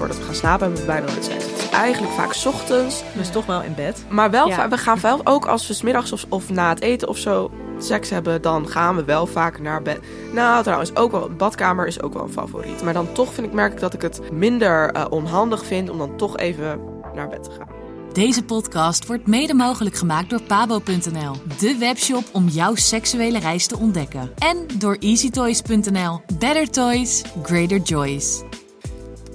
Voordat we gaan slapen hebben we bijna nooit seks. Het is eigenlijk vaak 's ochtends. Dus toch wel in bed. Maar wel, Ja. we gaan wel ook als we 's middags of, of na het eten of zo seks hebben, dan gaan we wel vaak naar bed. Nou, trouwens, ook wel, badkamer is ook wel een favoriet. Maar dan toch vind ik, merk ik dat ik het minder eh, onhandig vind om dan toch even naar bed te gaan. Deze podcast wordt mede mogelijk gemaakt door pabo.nl, de webshop om jouw seksuele reis te ontdekken. En door easytoys.nl. Better toys, greater joys.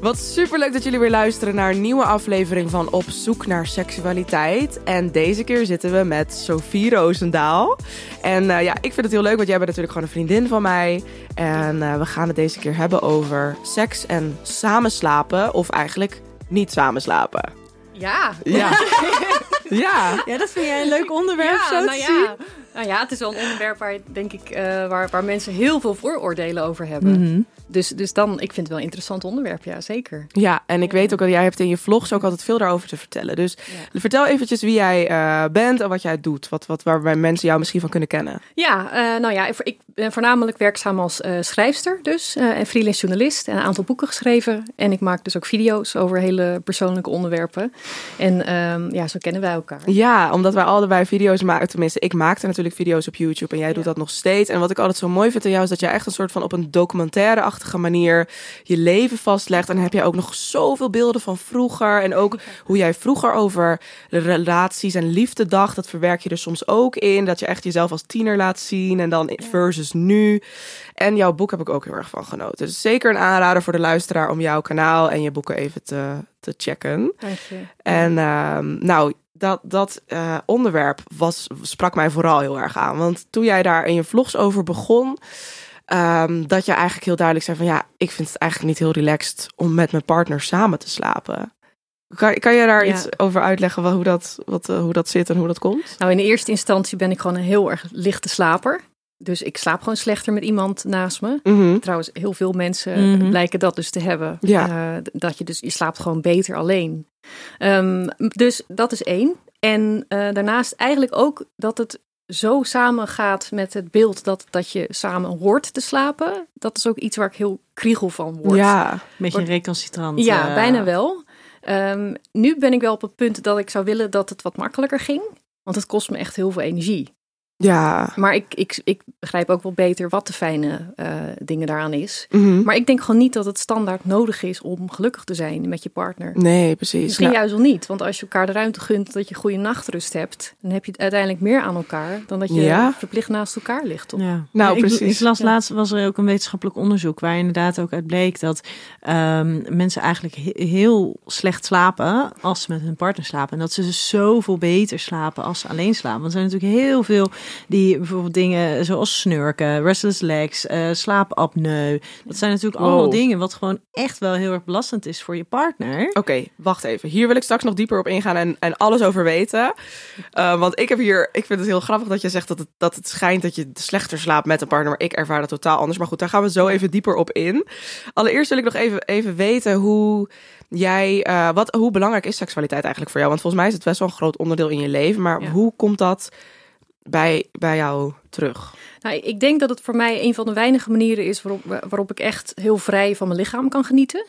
Wat superleuk dat jullie weer luisteren naar een nieuwe aflevering van Op zoek naar seksualiteit. En deze keer zitten we met Sophie Roosendaal. En eh, ja, ik vind het heel leuk, want jij bent natuurlijk gewoon een vriendin van mij. En eh, we gaan het deze keer hebben over seks en samenslapen. Of eigenlijk niet samenslapen. Ja. Ja. ja. Ja, dat vind jij een leuk onderwerp Ja, zo te nou zien? ja. Nou ja, het is wel een onderwerp waar, denk ik, eh, waar, waar mensen heel veel vooroordelen over hebben. Mhm. Dus, dus dan, ik vind het wel een interessant onderwerp, ja, zeker. Ja, en ik weet ook dat jij hebt in je vlogs ook altijd veel daarover te vertellen. Dus vertel eventjes wie jij eh, bent en wat jij doet. Wat, wat, waarbij mensen jou misschien van kunnen kennen. Ja, eh, nou ja, ik- ben voornamelijk werkzaam als eh, schrijfster dus. en freelance journalist. En een aantal boeken geschreven. En ik maak dus ook video's over hele persoonlijke onderwerpen. En ehm, ja, zo kennen wij elkaar. Ja, omdat wij allebei video's maken. Tenminste, ik maakte natuurlijk video's op YouTube en jij doet Ja. dat nog steeds. En wat ik altijd zo mooi vind aan jou is dat jij echt een soort van op een documentaire-achtige manier je leven vastlegt. En dan heb je ook nog zoveel beelden van vroeger. En ook hoe jij vroeger over relaties en liefde dacht. Dat verwerk je er soms ook in. Dat je echt jezelf als tiener laat zien. En dan versus nu. En jouw boek heb ik ook heel erg van genoten. Dus zeker een aanrader voor de luisteraar om jouw kanaal en je boeken even te, te checken. En ehm, nou, dat, dat eh, onderwerp was, sprak mij vooral heel erg aan. Want toen jij daar in je vlogs over begon, ehm, dat je eigenlijk heel duidelijk zei van ja, ik vind het eigenlijk niet heel relaxed om met mijn partner samen te slapen. Kan, kan je daar Ja. iets over uitleggen wat, hoe, dat, wat, eh, hoe dat zit en hoe dat komt? Nou, in de eerste instantie ben ik gewoon een heel erg lichte slaper. Dus ik slaap gewoon slechter met iemand naast me. Mhm. Trouwens, heel veel mensen Mhm. blijken dat dus te hebben. Ja. Eh, dat je dus, je slaapt gewoon beter alleen. Ehm, dus dat is één. En eh, daarnaast eigenlijk ook dat het zo samengaat met het beeld dat, dat je samen hoort te slapen. Dat is ook iets waar ik heel kriegel van word. Ja, Beetje Wordt- recalcitrant. Ja, eh, bijna wel. Ehm, nu ben ik wel op het punt dat ik zou willen dat het wat makkelijker ging. Want het kost me echt heel veel energie. Ja. Maar ik, ik, ik begrijp ook wel beter wat de fijne eh, dingen daaraan is. Mhm. Maar ik denk gewoon niet dat het standaard nodig is om gelukkig te zijn met je partner. Nee, precies. Misschien Nou, juist wel niet. Want als je elkaar de ruimte gunt dat je goede nachtrust hebt, dan heb je het uiteindelijk meer aan elkaar dan dat je Ja. verplicht naast elkaar ligt. Toch? Ja. Nou, precies. Ik las Ja. laatst was er ook een wetenschappelijk onderzoek waar inderdaad ook uit bleek dat ehm, mensen eigenlijk he- heel slecht slapen als ze met hun partner slapen. En dat ze dus zoveel beter slapen als ze alleen slapen. Want er zijn natuurlijk heel veel die bijvoorbeeld dingen zoals snurken, restless legs, eh slaapapneu. Dat zijn natuurlijk Wow. allemaal dingen wat gewoon echt wel heel erg belastend is voor je partner. Oké, wacht even. Hier wil ik straks nog dieper op ingaan en, en alles over weten. Uh, want ik heb hier, ik vind het heel grappig dat je zegt dat het, dat het schijnt dat je slechter slaapt met een partner. Maar ik ervaar dat totaal anders. Maar goed, daar gaan we zo even dieper op in. Allereerst wil ik nog even, even weten hoe jij, uh, wat, hoe belangrijk is seksualiteit eigenlijk voor jou? Want volgens mij is het best wel een groot onderdeel in je leven. Maar Ja. hoe komt dat bij, bij jou terug? Nou, ik denk dat het voor mij een van de weinige manieren is waarop, waarop ik echt heel vrij van mijn lichaam kan genieten.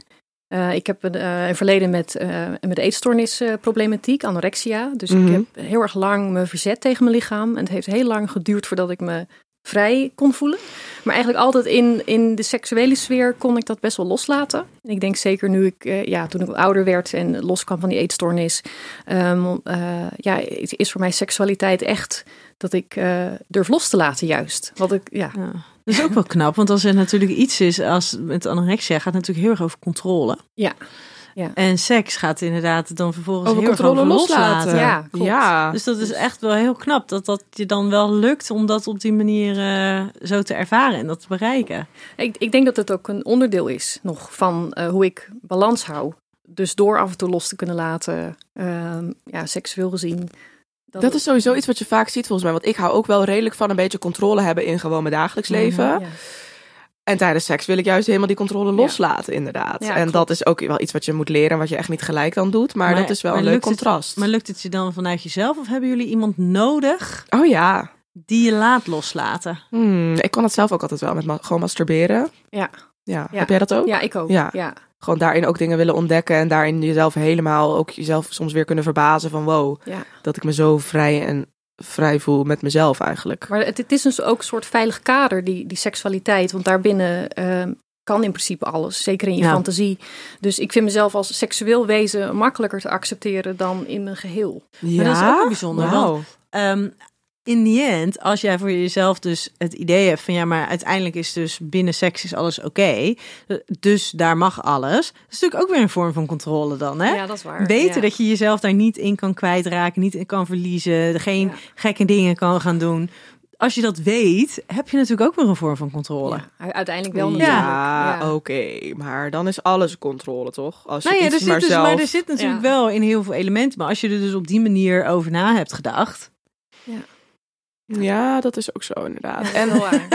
Uh, ik heb een, uh, een verleden met, uh, met eetstoornisproblematiek, anorexia. Dus Mhm. ik heb heel erg lang me verzet tegen mijn lichaam. En het heeft heel lang geduurd voordat ik me vrij kon voelen. Maar eigenlijk altijd in, in de seksuele sfeer kon ik dat best wel loslaten. En ik denk zeker nu ik, eh, ja, toen ik ouder werd en loskwam van die eetstoornis. ehm, eh, ja, is voor mij seksualiteit echt dat ik eh, durf los te laten juist. Wat ik, ja. Ja. Dat is ook wel knap, want als er natuurlijk iets is, als met anorexia gaat het natuurlijk heel erg over controle. Ja. Ja. En seks gaat inderdaad dan vervolgens Over heel erg controle over loslaten. loslaten. Ja, klopt. Ja. Dus dat is echt wel heel knap dat dat je dan wel lukt om dat op die manier eh, zo te ervaren en dat te bereiken. Ik, ik denk dat het ook een onderdeel is nog van eh, hoe ik balans hou. Dus door af en toe los te kunnen laten, ehm, ja, seksueel gezien. Dat is sowieso iets wat je vaak ziet volgens mij. Want ik hou ook wel redelijk van een beetje controle hebben in gewoon mijn dagelijks leven. Ja. En tijdens seks wil ik juist helemaal die controle loslaten, inderdaad. Ja, en klopt. dat is ook wel iets wat je moet leren, wat je echt niet gelijk dan doet. Maar, Maar- dat is wel een leuk het- contrast. Maar lukt het je dan vanuit jezelf of hebben jullie iemand nodig Oh ja. die je laat loslaten? Hmm, ik kon het zelf ook altijd wel met ma- gewoon masturberen. Ja. Ja. Ja. Heb jij dat ook? ja, ik ook. Ja. Gewoon daarin ook dingen willen ontdekken en daarin jezelf helemaal ook jezelf soms weer kunnen verbazen van wow, Ja. dat ik me zo vrij en vrij voel met mezelf eigenlijk. Maar het, het is dus ook een soort veilig kader, die, die seksualiteit. Want daarbinnen ehm, kan in principe alles, zeker in je Ja. fantasie. Dus ik vind mezelf als seksueel wezen makkelijker te accepteren dan in mijn geheel. Ja, dat is ook bijzonder, Wauw. Ehm, in the end, als jij voor jezelf dus het idee hebt van ja, maar uiteindelijk is dus binnen seks is alles oké, dus daar mag alles. Dat is natuurlijk ook weer een vorm van controle dan, hè? Ja, dat is waar. Weten Ja. dat je jezelf daar niet in kan kwijtraken, niet in kan verliezen, geen Ja. gekke dingen kan gaan doen. Als je dat weet, heb je natuurlijk ook weer een vorm van controle. Ja, uiteindelijk wel Ja. natuurlijk. Ja, Ja. oké. Maar dan is alles controle, toch? Als je Nou ja, iets er zit maar dus, zelf... maar er zit natuurlijk Ja. wel in heel veel elementen. Maar als je er dus op die manier over na hebt gedacht. Ja, dat is ook zo inderdaad. Ja, en,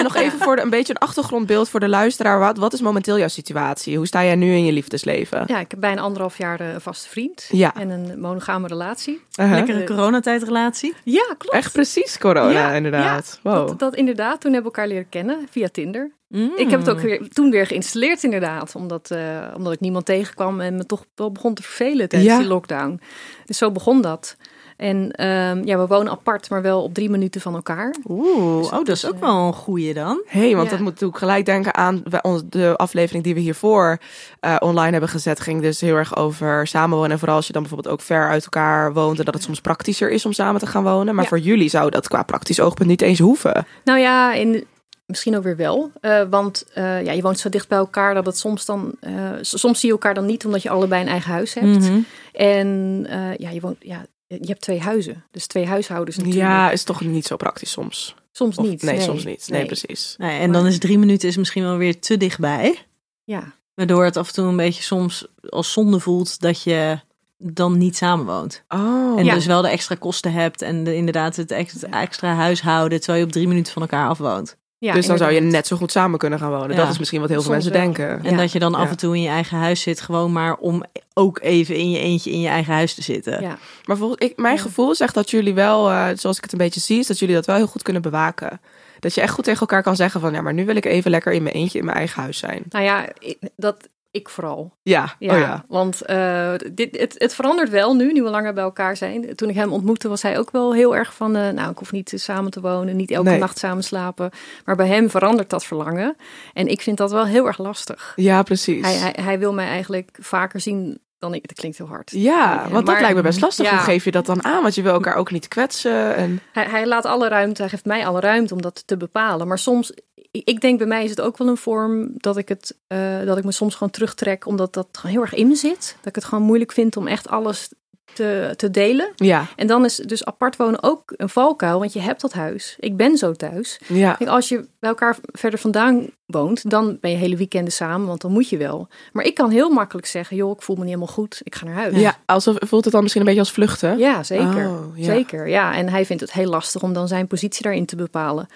nog even voor de, een beetje een achtergrondbeeld voor de luisteraar. Wat, wat is momenteel jouw situatie? Hoe sta jij nu in je liefdesleven? Ja, ik heb bijna anderhalf jaar eh, een vaste vriend. Ja. En een monogame relatie. Uh-huh. Lekkere coronatijdrelatie. Ja, klopt. Echt precies corona, Ja, inderdaad. Wow. Dat, dat inderdaad. Toen hebben we elkaar leren kennen via Tinder. Mm. Ik heb het ook weer, toen weer geïnstalleerd inderdaad. Omdat, eh, omdat ik niemand tegenkwam en me toch wel begon te vervelen tijdens Ja. die lockdown. Dus zo begon dat. En ehm, ja, we wonen apart, maar wel op drie minuten van elkaar. Oeh, Dus oh, dat is ook eh, wel een goeie dan. hey, want Ja. dat moet natuurlijk gelijk denken aan de aflevering die we hiervoor eh, online hebben gezet. Ging dus heel erg over samenwonen. En vooral als je dan bijvoorbeeld ook ver uit elkaar woont. En dat het soms praktischer is om samen te gaan wonen. Maar Ja. voor jullie zou dat qua praktisch oogpunt niet eens hoeven. Nou ja, in, misschien ook weer wel. Eh, want eh, ja, je woont zo dicht bij elkaar dat het soms dan... eh, soms zie je elkaar dan niet omdat je allebei een eigen huis hebt. Mhm. En eh, ja, je woont... Ja, je hebt twee huizen. Dus twee huishoudens natuurlijk. Ja, is toch niet zo praktisch soms. soms Of- niet. Nee, soms niet. Nee, precies. Nee, en dan is drie minuten is misschien wel weer te dichtbij. Ja, Waardoor het af en toe een beetje soms als zonde voelt dat je dan niet samenwoont. Oh. En Ja. dus wel de extra kosten hebt en de, inderdaad het ex- extra huishouden, terwijl je op drie minuten van elkaar afwoont. Ja dus dan zou je net zo goed samen kunnen gaan wonen. Ja. Dat is misschien wat heel veel Soms mensen wel. denken. En Ja. dat je dan af en toe in je eigen huis zit, gewoon maar om ook even in je eentje in je eigen huis te zitten. Ja. Maar volgens ik, mijn Ja. gevoel zegt dat jullie wel, eh, zoals ik het een beetje zie, is dat jullie dat wel heel goed kunnen bewaken. Dat je echt goed tegen elkaar kan zeggen van, ja, maar nu wil ik even lekker in mijn eentje in mijn eigen huis zijn. Nou ja, dat ik vooral. Ja, Ja, oh ja. want eh, dit, het, het verandert wel nu, nu we langer bij elkaar zijn. Toen ik hem ontmoette was hij ook wel heel erg van... eh, nou, ik hoef niet samen te wonen, niet elke Nee. nacht samen slapen. Maar bij hem verandert dat verlangen. En ik vind dat wel heel erg lastig. Ja, precies. Hij, hij, hij wil mij eigenlijk vaker zien dan ik. Dat klinkt heel hard. ja, Ja, want dat lijkt me best lastig. Ja. Hoe geef je dat dan aan? Want je wil elkaar ook niet kwetsen. En... Hij, hij laat alle ruimte, hij geeft mij alle ruimte om dat te bepalen. Maar soms, ik denk bij mij is het ook wel een vorm dat ik, het, eh, dat ik me soms gewoon terugtrek, omdat dat gewoon heel erg in me zit. Dat ik het gewoon moeilijk vind om echt alles te, te delen. Ja, En dan is dus apart wonen ook een valkuil, want je hebt dat huis. Ik ben zo thuis. ja. Kijk, als je bij elkaar verder vandaan woont, dan ben je hele weekenden samen, want dan moet je wel. Maar ik kan heel makkelijk zeggen, joh, ik voel me niet helemaal goed, ik ga naar huis. Ja, alsof voelt het dan misschien een beetje als vluchten. Ja, zeker. Oh, ja. Zeker, ja. En hij vindt het heel lastig om dan zijn positie daarin te bepalen.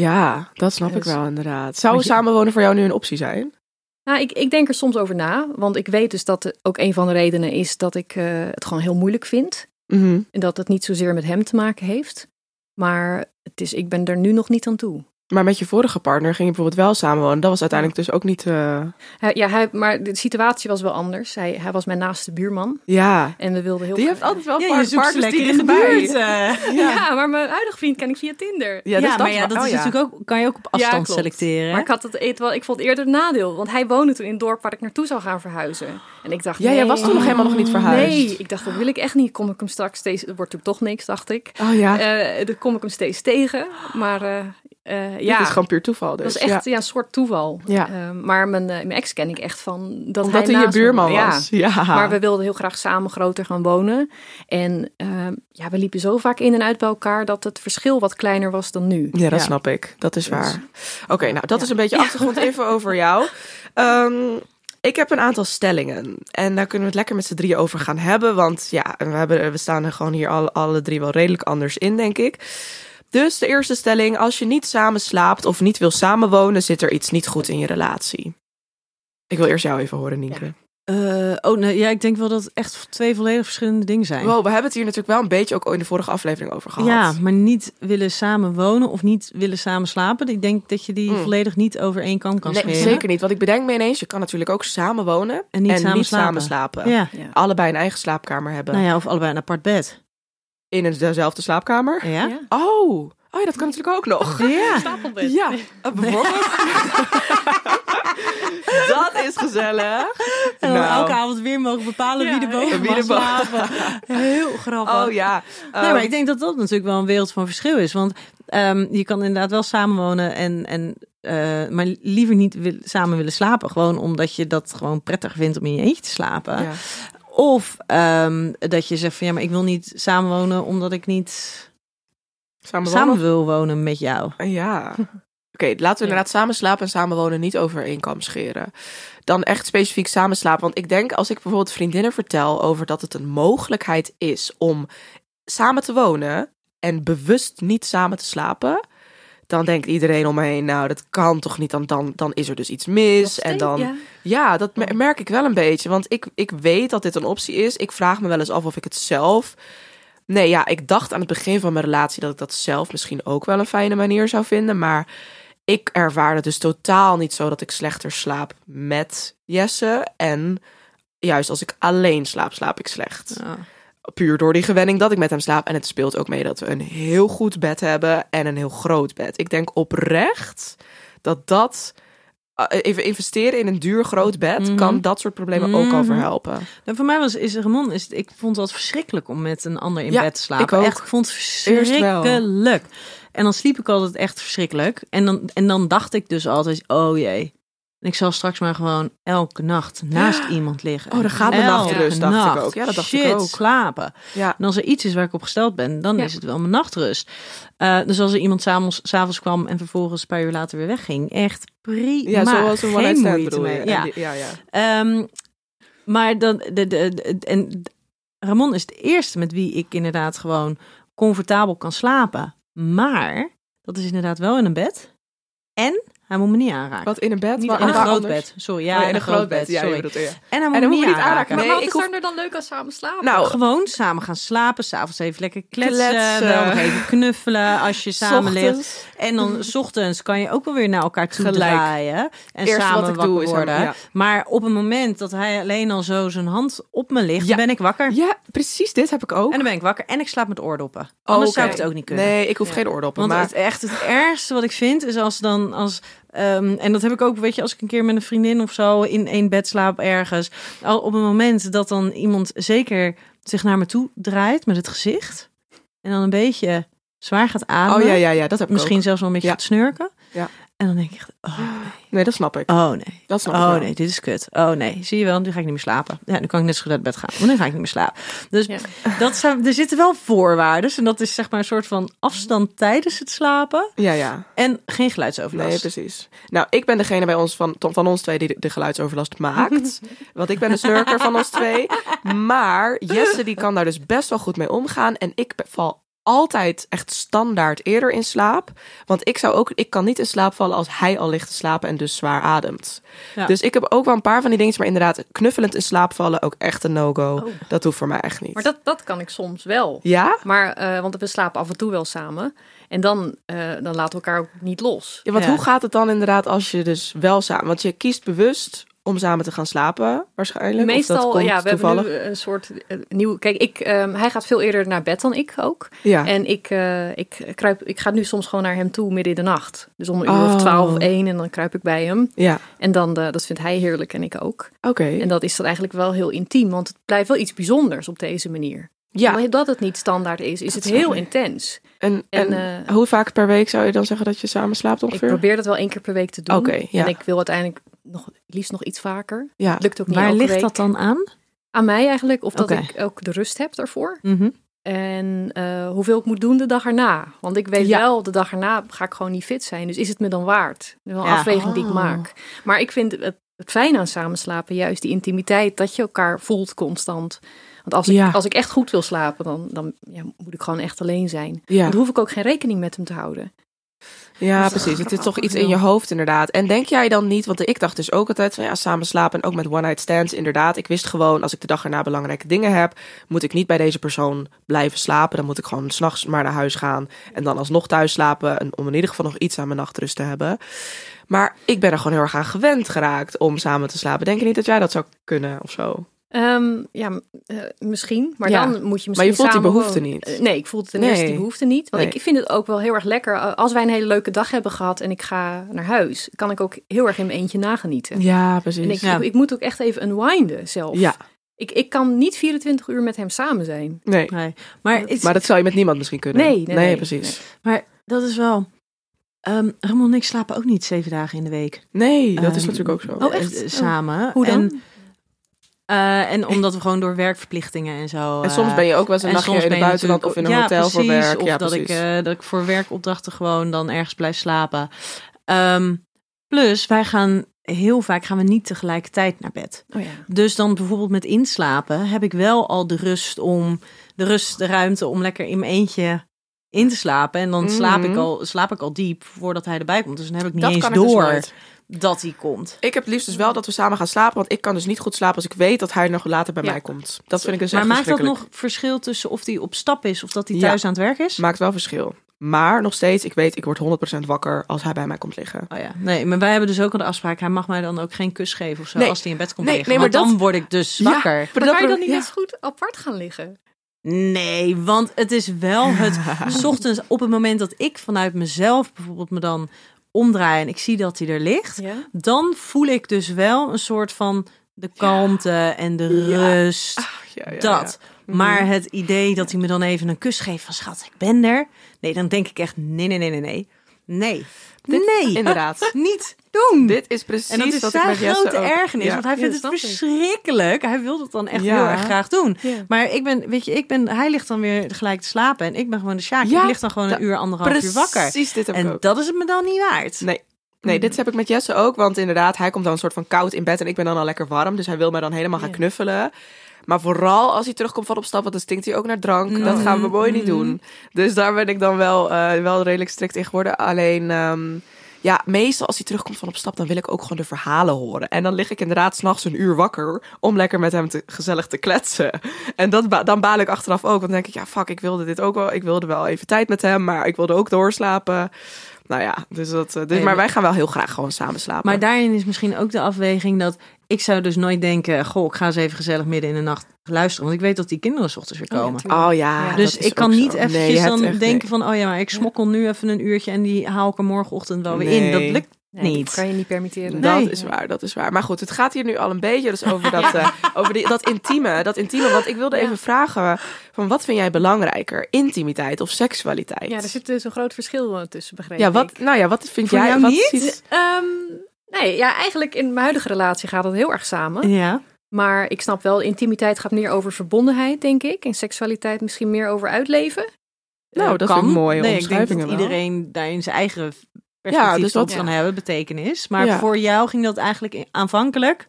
Ja, dat snap ik Dus- wel inderdaad. Zou je- samenwonen voor jou nu een optie zijn? Nou, ik, ik denk er soms over na, want ik weet dus dat ook een van de redenen is dat ik eh, het gewoon heel moeilijk vind. Mhm. En dat het niet zozeer met hem te maken heeft. Maar het is, ik ben er nu nog niet aan toe. Maar met je vorige partner ging je bijvoorbeeld wel samenwonen. Dat was uiteindelijk dus ook niet... eh, Hij- ja, hij, maar de situatie was wel anders. Hij, hij was mijn naaste buurman. Ja. En we wilden heel Die heeft altijd wel Ja, ze partners lekker die in de buurt. eh. Ja. maar mijn huidige vriend ken ik via Tinder. Ja, Ja, dus maar ja, dat oh is ja. natuurlijk ook, kan je ook op afstand selecteren. Maar ik had het eten wel, ik vond het eerder een nadeel. Want hij woonde toen in het dorp waar ik naartoe zou gaan verhuizen. En ik dacht, Ja, jij was toen nog helemaal nog niet verhuisd. Nee, ik dacht, dat wil ik echt niet. Kom ik hem straks steeds, er wordt natuurlijk toch niks, dacht ik. Oh ja, Eh dan kom ik hem steeds tegen. Maar eh, ja, dit is gewoon puur toeval dus. dat was echt ja. ja. een soort toeval. Ja. Eh, maar mijn, eh, mijn ex ken ik echt van dat Omdat hij hij je buurman was. Ja. Maar we wilden heel graag samen groter gaan wonen. En ehm, ja, we liepen zo vaak in en uit bij elkaar dat het verschil wat kleiner was dan nu. Ja, dat snap ik. Dat is Dus- waar. Oké, nou dat is een beetje achtergrondinfo over jou. Ehm, ik heb een aantal stellingen. En daar kunnen we het lekker met z'n drieën over gaan hebben. Want ja, we, hebben, we staan er gewoon hier alle, alle drie wel redelijk anders in, denk ik. Dus de eerste stelling. Als je niet samen slaapt of niet wil samenwonen, zit er iets niet goed in je relatie. Ik wil eerst jou even horen, Nienke. Eh, oh, nee, ja, ik denk wel dat het echt twee volledig verschillende dingen zijn. Wow, we hebben het hier natuurlijk wel een beetje ook in de vorige aflevering over gehad. Ja, maar niet willen samen wonen of niet willen samen slapen. Ik denk dat je die Mm. volledig niet over één kam kan Nee, zeker niet. Want ik bedenk me ineens, je kan natuurlijk ook samen wonen En niet samen slapen. samen slapen. Ja. Allebei een eigen slaapkamer hebben. Nou ja, of allebei een apart bed. In een- dezelfde slaapkamer. Ja? Ja. Oh. oh ja, dat kan natuurlijk ook nog. Ja. Stapelbed. Ja, eh, bijvoorbeeld. dat is gezellig. En dan Nou. elke avond weer mogen bepalen Ja, wie er boven wie mag slapen. Heel grappig. Oh ja. Nee, maar ik denk dat dat natuurlijk wel een wereld van verschil is. Want ehm, je kan inderdaad wel samenwonen en, en eh, maar liever niet wil- samen willen slapen. Gewoon omdat je dat gewoon prettig vindt om in je eentje te slapen. Of ehm, dat je zegt van ja, maar ik wil niet samenwonen omdat ik niet Samen samen wil wonen met jou. Ja. Oké, laten we inderdaad samen slapen en samen wonen niet over één kam scheren. Dan echt specifiek samen slapen. Want ik denk als ik bijvoorbeeld vriendinnen vertel over dat het een mogelijkheid is om samen te wonen en bewust niet samen te slapen. Dan denkt iedereen om me heen, nou dat kan toch niet, dan, dan, dan is er dus iets mis. En dan, Ja. Ja, dat mer- merk ik wel een beetje. Want ik, ik weet dat dit een optie is. Ik vraag me wel eens af of ik het zelf. Nee, ja, ik dacht aan het begin van mijn relatie dat ik dat zelf misschien ook wel een fijne manier zou vinden. Maar ik ervaar het dus totaal niet zo dat ik slechter slaap met Jesse. En juist als ik alleen slaap, slaap ik slecht. Puur door die gewenning dat ik met hem slaap. En het speelt ook mee dat we een heel goed bed hebben en een heel groot bed. Ik denk oprecht dat dat. eh, Even investeren in een duur groot bed Mhm. kan dat soort problemen ook al Mhm. verhelpen. Nou, voor mij was is Ramon, is, ik vond het verschrikkelijk om met een ander in Ja, bed te slapen. ik ook. Echt, ik vond het verschrikkelijk. En dan sliep ik altijd echt verschrikkelijk. En dan, en dan dacht ik dus altijd, oh jee. Ik zal straks maar gewoon elke nacht naast iemand liggen. Oh, dan gaat mijn nachtrust, dacht ik ook. Ja, dat dacht ik ook. slapen. Ja. En als er iets is waar ik op gesteld ben, dan Ja. is het wel mijn nachtrust. Eh, dus als er iemand s'avonds s'avonds kwam en vervolgens een paar uur later weer wegging, echt prima. Ja, zoals een one-night stand moeite bedoel je. mee. En Ja. die- ja, ja. Ehm, maar dan, de, de, de- en Ramon is de eerste met wie ik inderdaad gewoon comfortabel kan slapen. Maar dat is inderdaad wel in een bed. En hij moet me niet aanraken. Wat in een bed? Niet maar in een groot anders? bed. Sorry, ja, Oh, in een groot bed. Sorry. bedoelt, ja. En hij moet, En me moet niet me niet aanraken. aanraken. Maar Nee, wat ik is hoef- er nu dan leuk aan samen slapen? Nou, Gewoon samen gaan slapen, s'avonds even lekker kletsen, Kletsen. wel nog even knuffelen als je samen ligt. En dan 's ochtends kan je ook wel weer naar elkaar toe Gelijk. draaien en samen wat ik wakker doe is hem- worden. ja. Maar op het moment dat hij alleen al zo zijn hand op me ligt, ben ik wakker. Ja, precies dit heb ik ook. En dan ben ik wakker en ik slaap met oordoppen. Anders Oh, zou ik het ook niet kunnen. Nee, ik hoef geen oordoppen. Want maar het echt het ergste wat ik vind is als dan als ehm, en dat heb ik ook, weet je, als ik een keer met een vriendin of zo in één bed slaap ergens. Al op een moment dat dan iemand zeker zich naar me toe draait met het gezicht en dan een beetje zwaar gaat ademen. Oh ja, ja, ja, dat heb ik Misschien ook. zelfs wel een beetje Ja. gaat snurken. Ja. En dan denk ik echt, oh Nee, dat snap ik. Oh nee. Dat snap ik Oh nee, dit is kut. Oh nee, zie je wel, nu ga ik niet meer slapen. Ja, nu kan ik net zo goed uit bed gaan, maar nu ga ik niet meer slapen. Dus Ja. dat zijn, er zitten wel voorwaarden. En dat is zeg maar een soort van afstand tijdens het slapen. Ja, ja. En geen geluidsoverlast. Nee, precies. Nou, ik ben degene bij ons van, van ons twee die de, de geluidsoverlast maakt. Want ik ben de snurker van ons twee. Maar Jesse die kan daar dus best wel goed mee omgaan. En ik val altijd echt standaard eerder in slaap. Want ik zou ook, ik kan niet in slaap vallen als hij al ligt te slapen en dus zwaar ademt. Ja. Dus ik heb ook wel een paar van die dingen, maar inderdaad, knuffelend in slaap vallen ook echt een no-go. Dat hoeft voor mij echt niet. Maar dat, dat kan ik soms wel. Ja? Maar, eh, want we slapen af en toe wel samen. En dan, eh, dan laten we elkaar ook niet los. ja want Ja. hoe gaat het dan inderdaad als je dus wel samen, want je kiest bewust om samen te gaan slapen, waarschijnlijk? of dat Meestal, komt ja, we toevallig? hebben nu een soort uh, nieuw. Kijk, ik, ehm, hij gaat veel eerder naar bed dan ik ook. Ja. En ik, eh, ik, kruip, ik ga nu soms gewoon naar hem toe midden in de nacht. Dus om een uur Oh. of twaalf of één en dan kruip ik bij hem. ja, En dan, eh, dat vindt hij heerlijk en ik ook. oké. En dat is dan eigenlijk wel heel intiem, want het blijft wel iets bijzonders op deze manier. Ja, Omdat het niet standaard is, is het heel intens. en, en, En, eh, hoe vaak per week zou je dan zeggen dat je samen slaapt Ik ongeveer? probeer dat wel één keer per week te doen. Oké, ja. En ik wil uiteindelijk nog, liefst nog iets vaker. Ja, lukt ook niet Waar ligt week. dat dan aan? Aan mij eigenlijk, of dat ik ook de rust heb daarvoor. Mhm. En eh, hoeveel ik moet doen de dag erna. Want ik weet Ja. wel, de dag erna ga ik gewoon niet fit zijn. Dus is het me dan waard? Dat is wel een afweging die ik Oh. maak. Maar ik vind het, het fijne aan samenslapen juist die intimiteit. Dat je elkaar voelt constant. Want als ik, als ik echt goed wil slapen, dan, dan ja, moet ik gewoon echt alleen zijn. Dan hoef ik ook geen rekening met hem te houden. Ja, Dus precies. Het is toch iets in je hoofd inderdaad. En denk jij dan niet, want ik dacht dus ook altijd van ja, samen slapen en ook met one night stands inderdaad. Ik wist gewoon, als ik de dag erna belangrijke dingen heb, moet ik niet bij deze persoon blijven slapen. Dan moet ik gewoon s'nachts maar naar huis gaan en dan alsnog thuis slapen. En om in ieder geval nog iets aan mijn nachtrust te hebben. Maar ik ben er gewoon heel erg aan gewend geraakt om samen te slapen. Denk je niet dat jij dat zou kunnen of zo? Ehm, ja, eh, misschien. Maar Ja. dan moet je misschien Maar je voelt die behoefte gewoon- niet. Nee, ik voel ten Nee. eerste die behoefte niet. Want Nee. ik vind het ook wel heel erg lekker. eh, Als wij een hele leuke dag hebben gehad en ik ga naar huis, kan ik ook heel erg in mijn eentje nagenieten. Ja, precies. En ik, Ja. ik, ik moet ook echt even unwinden zelf. ja, Ik, ik kan niet 24 uur met hem samen zijn. nee. Nee. Maar, het- Maar dat zou je met niemand misschien kunnen. Nee, nee, nee. precies. maar dat is wel... ehm Ramon en ik slapen ook niet zeven dagen in de week. Nee, dat is Ehm, natuurlijk ook zo. Oh, echt? eh, Samen. Hoe dan? En, eh, en omdat we gewoon door werkverplichtingen en zo... En soms eh, ben je ook wel eens een en nachtje in het buitenland of in een ja, hotel voor werk. Of ja, dat, ik, eh, dat ik voor werkopdrachten gewoon dan ergens blijf slapen. Ehm, plus, wij gaan heel vaak gaan we niet tegelijkertijd naar bed. Oh ja. Dus dan bijvoorbeeld met inslapen heb ik wel al de rust om de rust, de ruimte om lekker in mijn eentje in te slapen. En dan slaap, ik Mhm. al, slaap ik al diep voordat hij erbij komt. Dus dan heb ik niet dat eens kan ik dus door. Dat hij komt. Ik heb het liefst dus wel dat we samen gaan slapen, want ik kan dus niet goed slapen als ik weet dat hij nog later bij Ja. mij komt. Dat vind ik dus maar echt maakt dat nog verschil tussen of hij op stap is of dat hij Ja. thuis aan het werk is? Maakt wel verschil. Maar nog steeds, ik weet, ik word 100% wakker als hij bij mij komt liggen. Oh ja, nee, maar wij hebben dus ook al de afspraak. Hij mag mij dan ook geen kus geven of zo Nee. als hij in bed komt Nee, liggen. nee, maar want dan word ik dus Ja. wakker. Maar Maar dat- kan je dan niet ja. eens goed apart gaan liggen? Nee, want het is wel het... 's ochtends op het moment dat ik vanuit mezelf bijvoorbeeld me dan omdraai... en ik zie dat hij er ligt... Ja. dan voel ik dus wel een soort van de kalmte en de rust. Ja, ja, dat. ja. Maar het idee dat hij me dan even een kus geeft van schat, ik ben er. Nee, dan denk ik echt nee, nee, nee, nee, nee. Nee. nee. Inderdaad. Niet doen. Dit is precies en dat is wat ik zijn met Jesse grote ook- ergernis, Ja. want hij vindt het ik. verschrikkelijk. Hij wil het dan echt Ja. heel erg graag doen. Maar ik ben, weet je, ik ben, hij ligt dan weer gelijk te slapen en ik ben gewoon de Sjaak. Ja, ik lig dan gewoon een uur, anderhalf uur wakker. Precies dit heb ik En ook. dat is het me dan niet waard. Nee. Nee, dit heb ik met Jesse ook. Want inderdaad, hij komt dan een soort van koud in bed en ik ben dan al lekker warm. Dus hij wil mij dan helemaal gaan knuffelen. Maar vooral als hij terugkomt van op stap, want dan stinkt hij ook naar drank. Dat gaan we mooi niet doen. Dus daar ben ik dan wel, eh, wel redelijk strikt in geworden. Alleen, ehm, ja, meestal als hij terugkomt van op stap, dan wil ik ook gewoon de verhalen horen. En dan lig ik inderdaad s'nachts een uur wakker om lekker met hem te, gezellig te kletsen. En dat, dan baal ik achteraf ook. Want dan denk ik, ja, fuck, ik wilde dit ook wel. Ik wilde wel even tijd met hem, maar ik wilde ook doorslapen. Nou ja, dus dat, eh, dus, Nee, maar wij gaan wel heel graag gewoon samen slapen. Maar daarin is misschien ook de afweging dat ik zou dus nooit denken, goh, ik ga eens even gezellig midden in de nacht luisteren, want ik weet dat die kinderen 's ochtends weer Oh ja, komen. Oh ja, Ja, dus ik kan niet zo. eventjes Nee, je hebt dan echt- denken nee. van, oh ja, maar ik smokkel nu even een uurtje en die haal ik er morgenochtend wel weer in. Dat lukt Nee, niet. Dat kan je niet permitteren. Dat Nee. is waar, dat is waar. Maar goed, het gaat hier nu al een beetje dus over dat, eh, over die, dat intieme, dat intieme. Want ik wilde Ja. even vragen, van wat vind jij belangrijker? Intimiteit of seksualiteit? Ja, er zit dus een groot verschil eh, tussen, begrepen. ja, wat, nou ja, wat vind Voor jij? jou wat niet? is iets- nee, ja, eigenlijk in mijn huidige relatie gaat het heel erg samen. Ja. Maar ik snap wel, intimiteit gaat meer over verbondenheid, denk ik. En seksualiteit misschien meer over uitleven. Nou, Eh, dat vind ik mooie nee, ik denk dat iedereen daarin zijn eigen perspectief dus wat- kan hebben, betekenis. Maar Ja. voor jou ging dat eigenlijk aanvankelijk,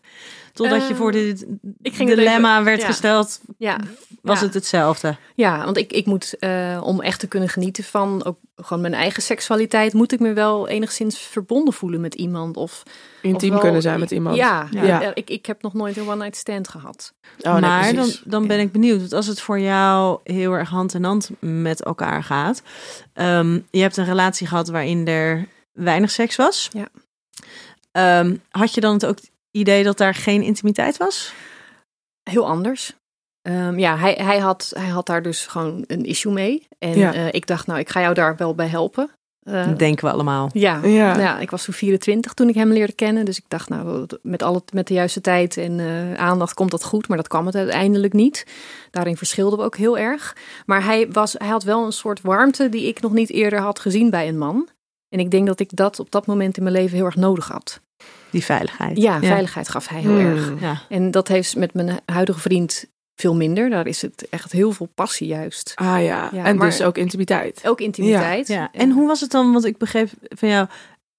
Totdat je voor dit ik ging het dilemma even- werd ja. gesteld, Ja, was Ja. het hetzelfde. ja want ik, ik moet, eh, om echt te kunnen genieten van ook gewoon mijn eigen seksualiteit, moet ik me wel enigszins verbonden voelen met iemand. Of, Intiem of wel- kunnen zijn met iemand. Ja, Ja. ja. ik, ik heb nog nooit een one-night stand gehad. Oh, nee, maar dan, precies. dan ben ik benieuwd. Want als het voor jou heel erg hand in hand met elkaar gaat. ehm, je hebt een relatie gehad waarin er weinig seks was. Ja. Ehm, had je dan het ook idee dat daar geen intimiteit was? Heel anders. Ehm, ja, hij, hij, had, hij had daar dus gewoon een issue mee. En Ja. eh, ik dacht, nou, ik ga jou daar wel bij helpen. Eh, denken we allemaal. ja, Ja. ja. ik was toen 24 toen ik hem leerde kennen. Dus ik dacht, nou, met, alle, met de juiste tijd en eh, aandacht komt dat goed. Maar dat kwam het uiteindelijk niet. Daarin verschilden we ook heel erg. Maar hij, was, hij had wel een soort warmte die ik nog niet eerder had gezien bij een man. En ik denk dat ik dat op dat moment in mijn leven heel erg nodig had. Die veiligheid. Ja, veiligheid gaf hij heel Hmm. erg. Ja. En dat heeft met mijn huidige vriend veel minder. Daar is het echt heel veel passie juist. Ah ja, Ja, en maar- dus ook intimiteit. Ook intimiteit. Ja. En hoe was het dan? Want ik begreep van jou.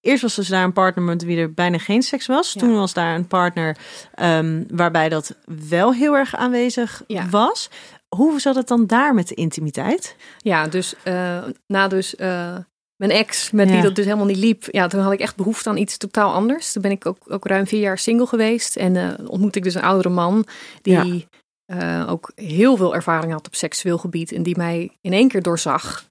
Eerst was dus daar een partner met wie er bijna geen seks was. Ja. Toen was daar een partner ehm, waarbij dat wel heel erg aanwezig Ja. was. Hoe zat het dan daar met de intimiteit? Ja, dus eh, na dus eh, mijn ex, met Ja. wie dat dus helemaal niet liep, ja, toen had ik echt behoefte aan iets totaal anders. Toen ben ik ook, ook ruim vier jaar single geweest en eh ontmoette ik dus een oudere man die eh, ook heel veel ervaring had op seksueel gebied en die mij in één keer doorzag.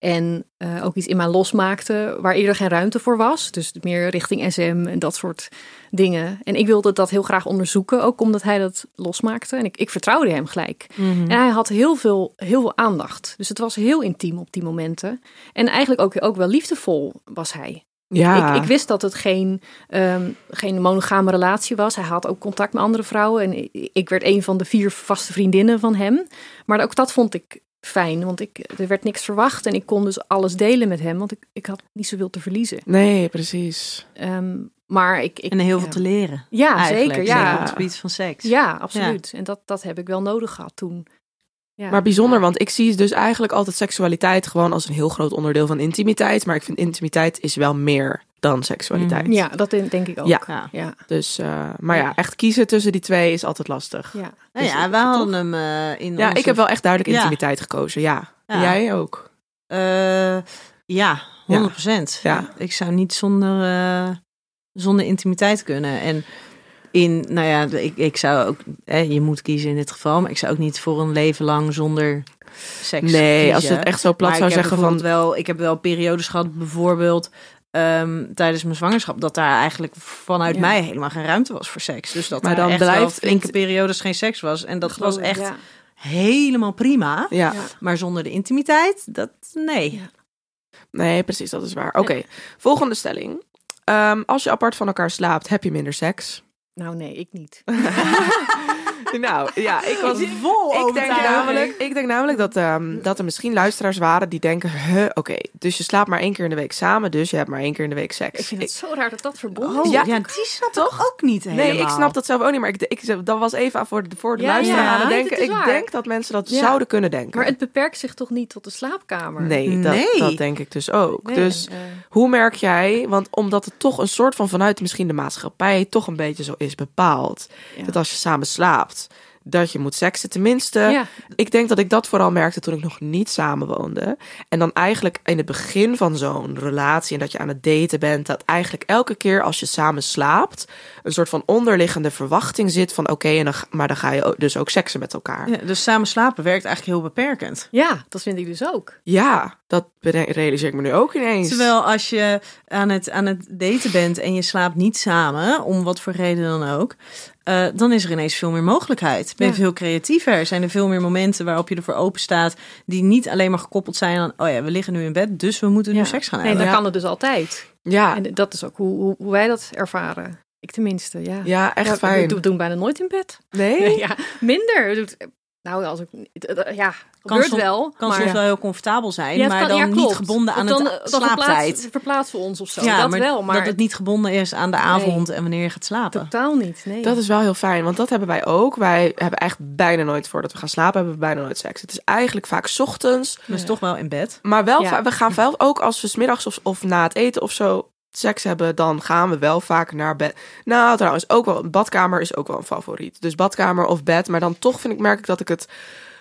En eh, ook iets in mij losmaakte waar eerder geen ruimte voor was. Dus meer richting SM en dat soort dingen. En ik wilde dat heel graag onderzoeken, ook omdat hij dat losmaakte. En ik, ik vertrouwde hem gelijk. En hij had heel veel, heel veel aandacht. Dus het was heel intiem op die momenten. En eigenlijk ook, ook wel liefdevol was hij. Ja. Ik, ik wist dat het geen, ehm, geen monogame relatie was. Hij had ook contact met andere vrouwen. En ik werd een van de vier vaste vriendinnen van hem. Maar ook dat vond ik fijn. Want ik, er werd niks verwacht. En ik kon dus alles delen met hem. Want ik, ik had niet zoveel te verliezen. Nee, precies. Ehm, maar ik, ik, En heel veel te leren. Ja, eigenlijk, zeker. Ja, Op het gebied van seks. ja absoluut. En dat, dat heb ik wel nodig gehad toen. Ja. Maar bijzonder, want ik zie dus eigenlijk altijd seksualiteit gewoon als een heel groot onderdeel van intimiteit. Maar ik vind intimiteit is wel meer dan seksualiteit. Mhm. Ja, dat denk ik ook. Ja. Ja. ja. Dus, eh, maar ja, echt kiezen tussen die twee is altijd lastig. ja. Nou Dus- ja, hadden hem eh, in Ja, onze- ik heb wel echt duidelijk Ja. intimiteit gekozen, ja. En. Jij ook? Eh, ja, 100 procent. Ja. Ik zou niet zonder, eh, zonder intimiteit kunnen. En in, nou ja, ik, ik zou ook, eh, je moet kiezen in dit geval, maar ik zou ook niet voor een leven lang zonder seks Nee, kiezen. als je het echt zo plat Maar zou zeggen van... wel, ik heb wel periodes gehad, bijvoorbeeld ehm, tijdens mijn zwangerschap, dat daar eigenlijk vanuit Ja. mij helemaal geen ruimte was voor seks. Dus dat Maar dan echt blijft flinke int- periodes geen seks was. En dat was echt Ja. helemaal prima. Ja. Maar zonder de intimiteit, dat nee. Nee, precies, dat is waar. Oké, volgende stelling. Ehm, als je apart van elkaar slaapt, heb je minder seks? Nou nee, ik niet. nou, ja, ik was... vol Ik denk, namelijk, ik denk namelijk dat, ehm, dat er misschien luisteraars waren die denken... Huh, oké, dus je slaapt maar één keer in de week samen... dus je hebt maar één keer in de week seks. Ik vind het zo raar dat dat verbonden Oh, is. ja, Ja, die snap toch ook niet helemaal. Nee, ik snap dat zelf ook niet, maar ik, ik, dat was even voor de, voor de Ja, luisteraar ja, aan het denken. Ik waar. denk dat mensen dat Ja. zouden kunnen denken. Maar het beperkt zich toch niet tot de slaapkamer? nee, dat, Nee. dat denk ik dus ook. Nee, Dus eh, hoe merk jij, want omdat het toch een soort van vanuit misschien de maatschappij toch een beetje zo is bepaald, Ja. dat als je samen slaapt, dat je moet seksen. Tenminste, ja, ik denk dat ik dat vooral merkte toen ik nog niet samenwoonde. En dan eigenlijk in het begin van zo'n relatie en dat je aan het daten bent, dat eigenlijk elke keer als je samen slaapt, een soort van onderliggende verwachting zit van oké, en dan maar dan ga je ook- dus ook seksen met elkaar. Ja, Ja, dus samen slapen werkt eigenlijk heel beperkend. ja, dat vind ik dus ook. dat bere- realiseer ik me nu ook ineens. Terwijl als je aan het, aan het daten bent en je slaapt niet samen, om wat voor reden dan ook, eh, dan is er ineens veel meer mogelijkheid. Ben je Ja. veel creatiever. Zijn er veel meer momenten waarop je ervoor open staat, die niet alleen maar gekoppeld zijn aan, oh ja, we liggen nu in bed, dus we moeten nu seks gaan Nee, hebben. dan Ja. kan het dus altijd. ja, En dat is ook hoe, hoe, wij dat ervaren. Ik tenminste, ja. ja, echt fijn. We doen- doen bijna nooit in bed. Nee? Ja, minder. Nou, als ik, ja, gebeurt som- wel. kan maar, soms wel heel comfortabel zijn, Ja, maar kan- dan ja, niet gebonden aan dan, het dan slaaptijd. verplaatsen, verplaatsen we ons of zo. dat wel, maar dat het niet gebonden is aan de avond en wanneer je gaat slapen. totaal niet. Nee. Dat is wel heel fijn, want dat hebben wij ook. Wij hebben echt bijna nooit voordat we gaan slapen, hebben we bijna nooit seks. Het is eigenlijk vaak 's ochtends, Dus toch wel in bed. maar wel, Ja. we gaan wel ook als we 's middags of, of na het eten of zo seks hebben, dan gaan we wel vaak naar bed. Nou, trouwens, ook wel, badkamer is ook wel een favoriet. Dus badkamer of bed, maar dan toch vind ik, merk ik dat ik het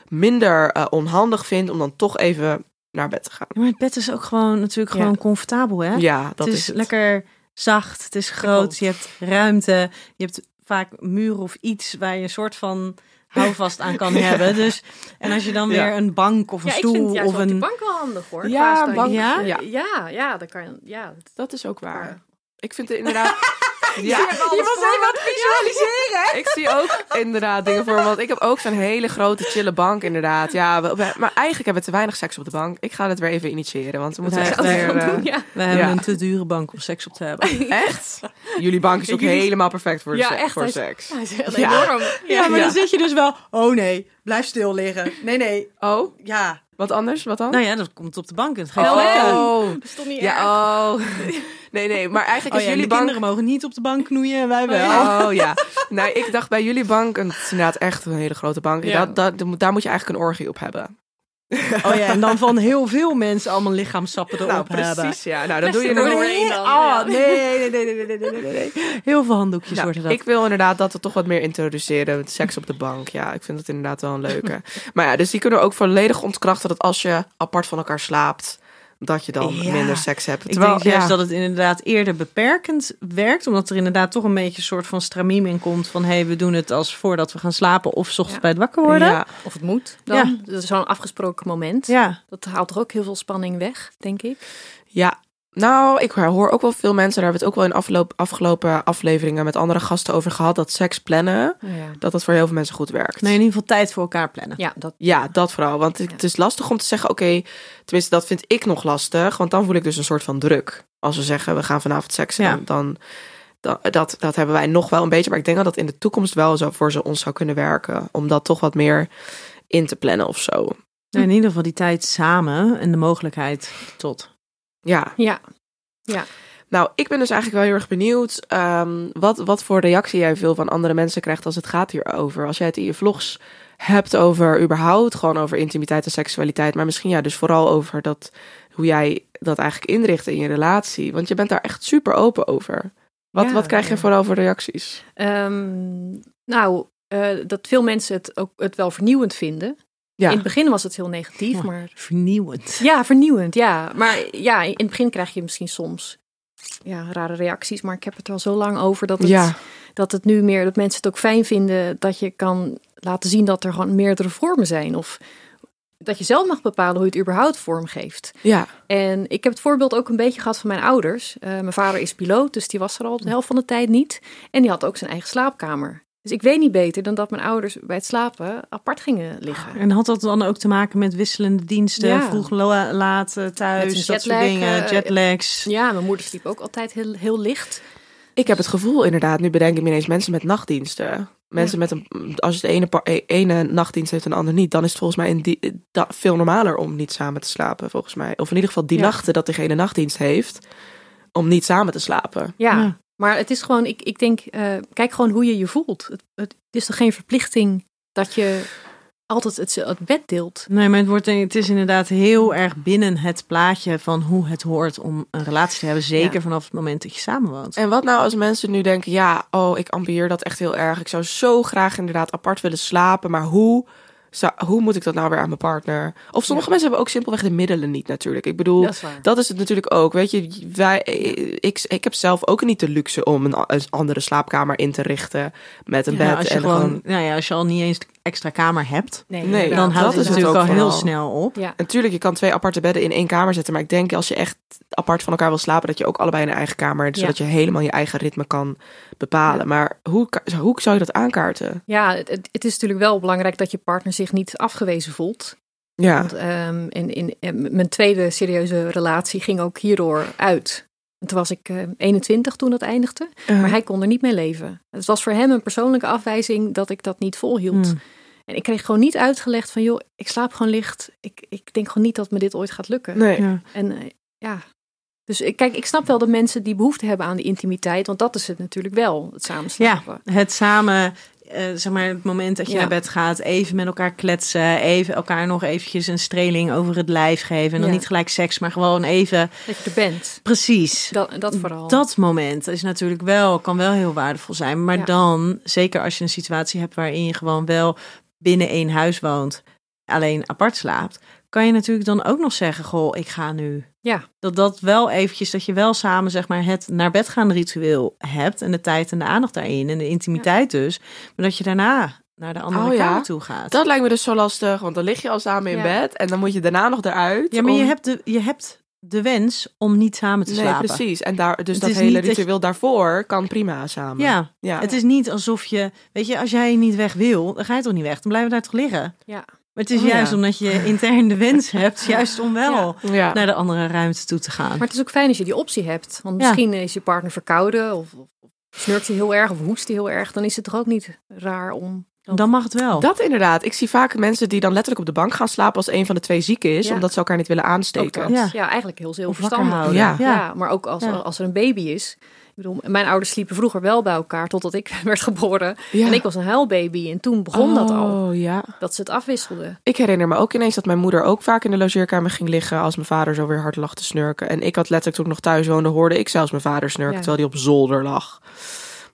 minder eh, onhandig vind om dan toch even naar bed te gaan. Ja, maar het bed is ook gewoon natuurlijk Ja. gewoon comfortabel, hè? Ja, dat het is, is het. lekker zacht, het is groot, je hebt ruimte, je hebt vaak muren of iets waar je een soort van houvast aan kan hebben. Dus, en als je dan Ja. weer een bank of een Ja, ik vind stoel juist of die een... bank wel handig hoor. Ja, bank- Ja? ja, ja, ja, dat kan. Ja, dat- Dat is ook waar. Ik vind het inderdaad. ja, Je was helemaal het visualiseren, ik zie ook inderdaad dingen voor. me, Want ik heb ook zo'n hele grote chille bank, inderdaad. Ja, we- we- maar eigenlijk hebben we te weinig seks op de bank. Ik ga het weer even initiëren, want we moeten Ja, echt dat weer. dat eh, doen, ja. We hebben Ja. een te dure bank om seks op te hebben. echt? Jullie bank is ook Jullie- helemaal perfect voor, de Ja, se- echt, voor hij is- seks. Hij is heel Ja. enorm. Ja, maar Ja. dan zit je dus wel... Oh nee, blijf stil liggen. Nee, nee. Oh, Ja. wat anders? Wat dan? Nou ja, dat komt op de bank. Het geeft Wel lekker. lekker. oh. Dat is toch niet erg? Ja, oh. Nee, nee, maar eigenlijk Oh is ja, jullie de bank... kinderen mogen niet op de bank knoeien en wij wel. Oh ja. Nee, ik dacht bij jullie bank, en het is inderdaad echt een hele grote bank. Ja. Dat, dat, daar moet je eigenlijk een orgie op hebben. Oh ja, en dan van heel veel mensen allemaal lichaamsappen erop Nou, hebben. precies. Ja, nou, dan doe je er nog doorheen Oh, nee, nee, nee, nee, nee, nee, nee, nee. Heel veel handdoekjes Nou, worden dat. ik wil inderdaad dat we toch wat meer introduceren. met Seks op de bank. Ja, ik vind het inderdaad wel een leuke. maar ja, dus die kunnen we ook volledig ontkrachten dat als je apart van elkaar slaapt, dat je dan Ja. minder seks hebt. Ik Terwijl, denk juist ja, dat het inderdaad eerder beperkend werkt. Omdat er inderdaad toch een beetje een soort van stramiem in komt. Van hé, hey, we doen het als voordat we gaan slapen of 's ochtends Ja. bij het wakker worden. Ja, Of het moet dan. Ja. Dat is zo'n afgesproken moment. Ja. Dat haalt toch ook heel veel spanning weg, denk ik. ja. Nou, ik hoor ook wel veel mensen, daar hebben we het ook wel in afgelopen, afgelopen afleveringen met andere gasten over gehad, dat seks plannen, Ja, dat dat voor heel veel mensen goed werkt. Nee, in ieder geval tijd voor elkaar plannen. ja dat. Ja, dat vooral. Want het, het is lastig om te zeggen, oké, tenminste dat vind ik nog lastig. Want dan voel ik dus een soort van druk. Als we zeggen, we gaan vanavond seksen, Ja. dan, dan dat, dat hebben wij nog wel een beetje. Maar ik denk dat dat in de toekomst wel zo voor ze ons zou kunnen werken. Om dat toch wat meer in te plannen of zo. Nee, in ieder geval die tijd samen en de mogelijkheid tot. Ja, Ja, nou, ik ben dus eigenlijk wel heel erg benieuwd ehm, wat, wat voor reactie jij veel van andere mensen krijgt als het gaat hierover. Als jij het in je vlogs hebt over überhaupt, gewoon over intimiteit en seksualiteit, maar misschien ja, dus vooral over dat, hoe jij dat eigenlijk inricht in je relatie. Want je bent daar echt super open over. Wat, Ja, wat krijg je ja. vooral voor reacties? Ehm, nou, eh, dat veel mensen het ook het wel vernieuwend vinden. Ja, In het begin was het heel negatief, Ja. maar Vernieuwend. ja, vernieuwend, ja. Maar ja, in het begin krijg je misschien soms ja, rare reacties, maar ik heb het al zo lang over dat het, ja, dat het nu meer dat mensen het ook fijn vinden dat je kan laten zien dat er gewoon meerdere vormen zijn of dat je zelf mag bepalen hoe je het überhaupt vorm geeft. ja, En ik heb het voorbeeld ook een beetje gehad van mijn ouders. Eh, mijn vader is piloot, dus die was er al de helft van de tijd niet. En die had ook zijn eigen slaapkamer. Dus ik weet niet beter dan dat mijn ouders bij het slapen apart gingen liggen. En had dat dan ook te maken met wisselende diensten? Ja. Vroeg, la- laat, eh, thuis, dat soort dingen, eh, jetlags. Ja, mijn moeder sliep ook altijd heel, heel licht. Ik heb het gevoel inderdaad, nu bedenk ik me ineens, mensen met nachtdiensten. Mensen met een, als het de ene, e- ene nachtdienst heeft en de ander niet, dan is het volgens mij in die, da- veel normaler om niet samen te slapen, volgens mij. Of in ieder geval die Ja. nachten dat diegene nachtdienst heeft, om niet samen te slapen. Ja, Ja. Maar het is gewoon, ik, ik denk, eh, kijk gewoon hoe je je voelt. Het, het is toch geen verplichting dat je altijd het, het bed deelt. Nee, maar het, wordt, het is inderdaad heel erg binnen het plaatje van hoe het hoort om een relatie te hebben. Zeker Ja. vanaf het moment dat je samenwoont. En wat nou als mensen nu denken, ja, oh, ik ambieer dat echt heel erg. Ik zou zo graag inderdaad apart willen slapen, maar hoe, zou, hoe moet ik dat nou weer aan mijn partner? Of sommige mensen hebben ook simpelweg de middelen niet natuurlijk. Ik bedoel, Dat is waar. Dat is het natuurlijk ook. Weet je, wij, ik, ik heb zelf ook niet de luxe om een, een andere slaapkamer in te richten met een Ja, bed. als, je en gewoon, gewoon. nou ja, als je al niet eens extra kamer hebt, Nee, dan dat houdt is het het natuurlijk ook al heel snel op. Ja, Natuurlijk, je kan twee aparte bedden in één kamer zetten. Maar ik denk als je echt apart van elkaar wil slapen, dat je ook allebei in een eigen kamer. Ja. Zodat je helemaal je eigen ritme kan bepalen. Ja. Maar hoe, hoe zou je dat aankaarten? ja het, het- is natuurlijk wel belangrijk dat je partner zich niet afgewezen voelt. Ja, Want ehm, in, in, in mijn tweede serieuze relatie ging ook hierdoor uit. En Toen was ik eh, 21 toen dat eindigde, Uh, maar hij kon er niet mee leven. Het was voor hem een persoonlijke afwijzing dat ik dat niet volhield. Hmm. En ik kreeg gewoon niet uitgelegd van, joh, ik slaap gewoon licht. Ik, ik denk gewoon niet dat me dit ooit gaat lukken. nee. Ja. En eh, ja, dus ik- kijk, ik snap wel dat mensen die behoefte hebben aan die intimiteit, want dat is het natuurlijk wel, het samen Ja, slapen. het samen eh, zeg maar, het moment dat je Ja. naar bed gaat, even met elkaar kletsen, even elkaar nog eventjes een streling over het lijf geven. En dan Ja. niet gelijk seks, maar gewoon even. Dat je er bent. Precies. Dat, dat vooral. Dat moment is natuurlijk wel, kan wel heel waardevol zijn. Maar Ja. dan, zeker als je een situatie hebt waarin je gewoon wel binnen één huis woont, alleen apart slaapt, kan je natuurlijk dan ook nog zeggen: Goh, ik ga nu. Ja. Dat dat wel eventjes, dat je wel samen zeg maar het naar bed gaan ritueel hebt en de tijd en de aandacht daarin en de intimiteit dus, maar dat je daarna naar de andere Oh ja, kamer toe gaat. Dat lijkt me dus zo lastig, want dan lig je al samen in Ja. bed en dan moet je daarna nog eruit. ja, maar je hebt de, je hebt de wens om niet samen te Nee, slapen. precies. En daar, dus Het dat hele dat je- ritueel daarvoor kan prima samen. Ja, ja. Het is niet alsof je, weet je, als jij niet weg wil, dan ga je toch niet weg. Dan blijven we daar toch liggen. Ja. Maar het is Oh, juist ja. omdat je intern de wens hebt, juist om wel ja. naar de andere ruimte toe te gaan. Maar het is ook fijn als je die optie hebt. Want Ja. misschien is je partner verkouden of, of, of snurkt hij heel erg of hoest hij heel erg. Dan is het toch ook niet raar om... Dan mag het wel. Dat inderdaad. Ik zie vaak mensen die dan letterlijk op de bank gaan slapen als een van de twee ziek is, Ja. omdat ze elkaar niet willen aansteken. Ja. Ja. eigenlijk heel, heel verstandig. Ja. Ja. maar ook als, Ja. als er een baby is. Ik bedoel, mijn ouders sliepen vroeger wel bij elkaar totdat ik werd geboren. Ja. En ik was een huilbaby. En toen begon dat al. Oh ja. Dat ze het afwisselden. Ik herinner me ook ineens dat mijn moeder ook vaak in de logeerkamer ging liggen als mijn vader zo weer hard lag te snurken. En ik had letterlijk toen ik nog thuis woonde, hoorde ik zelfs mijn vader snurken Ja. terwijl hij op zolder lag.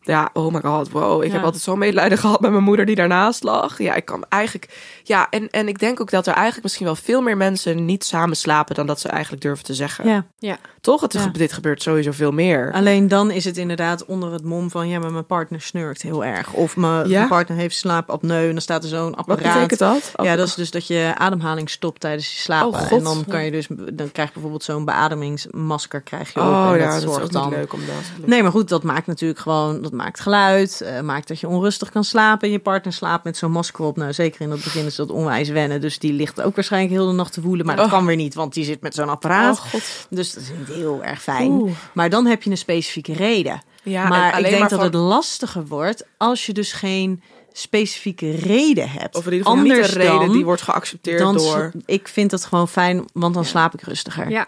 Ja, oh my god, wow. Ik Ja. heb altijd zo medelijden gehad met mijn moeder die daarnaast lag. Ja, ik kan eigenlijk... Ja, en, en ik denk ook dat er eigenlijk misschien wel veel meer mensen niet samen slapen dan dat ze eigenlijk durven te zeggen. Ja. Toch? Het, Ja. Dit gebeurt sowieso veel meer. Alleen dan is het inderdaad onder het mom van ja, maar mijn partner snurkt heel erg. Of mijn, Ja? mijn partner heeft slaapapneu en dan staat er zo'n Wat apparaat. betekent dat? Ja, dat is dus dat je ademhaling stopt tijdens je slapen. Oh, God. en dan kan je dus, dan krijg je bijvoorbeeld zo'n beademingsmasker krijg je op. Oh en ja, dat dat is zorgt ook dan niet leuk om dat. Nee, maar goed, dat maakt natuurlijk gewoon, dat maakt geluid, eh, maakt dat je onrustig kan slapen. Je partner slaapt met zo'n masker op. Nou, zeker in het begin is dat onwijs wennen. Dus die ligt ook waarschijnlijk heel de nacht te woelen. Maar dat Oh. kan weer niet, want die zit met zo'n apparaat. Oh. Dus dat is niet heel erg fijn. Oeh. Maar dan heb je een specifieke reden. Ja, maar ik denk maar dat van- het lastiger wordt als je dus geen specifieke reden hebt. Of in ieder geval niet Anders een reden dan- die wordt geaccepteerd dan door... Ik vind dat gewoon fijn, want dan slaap ik rustiger. Ja.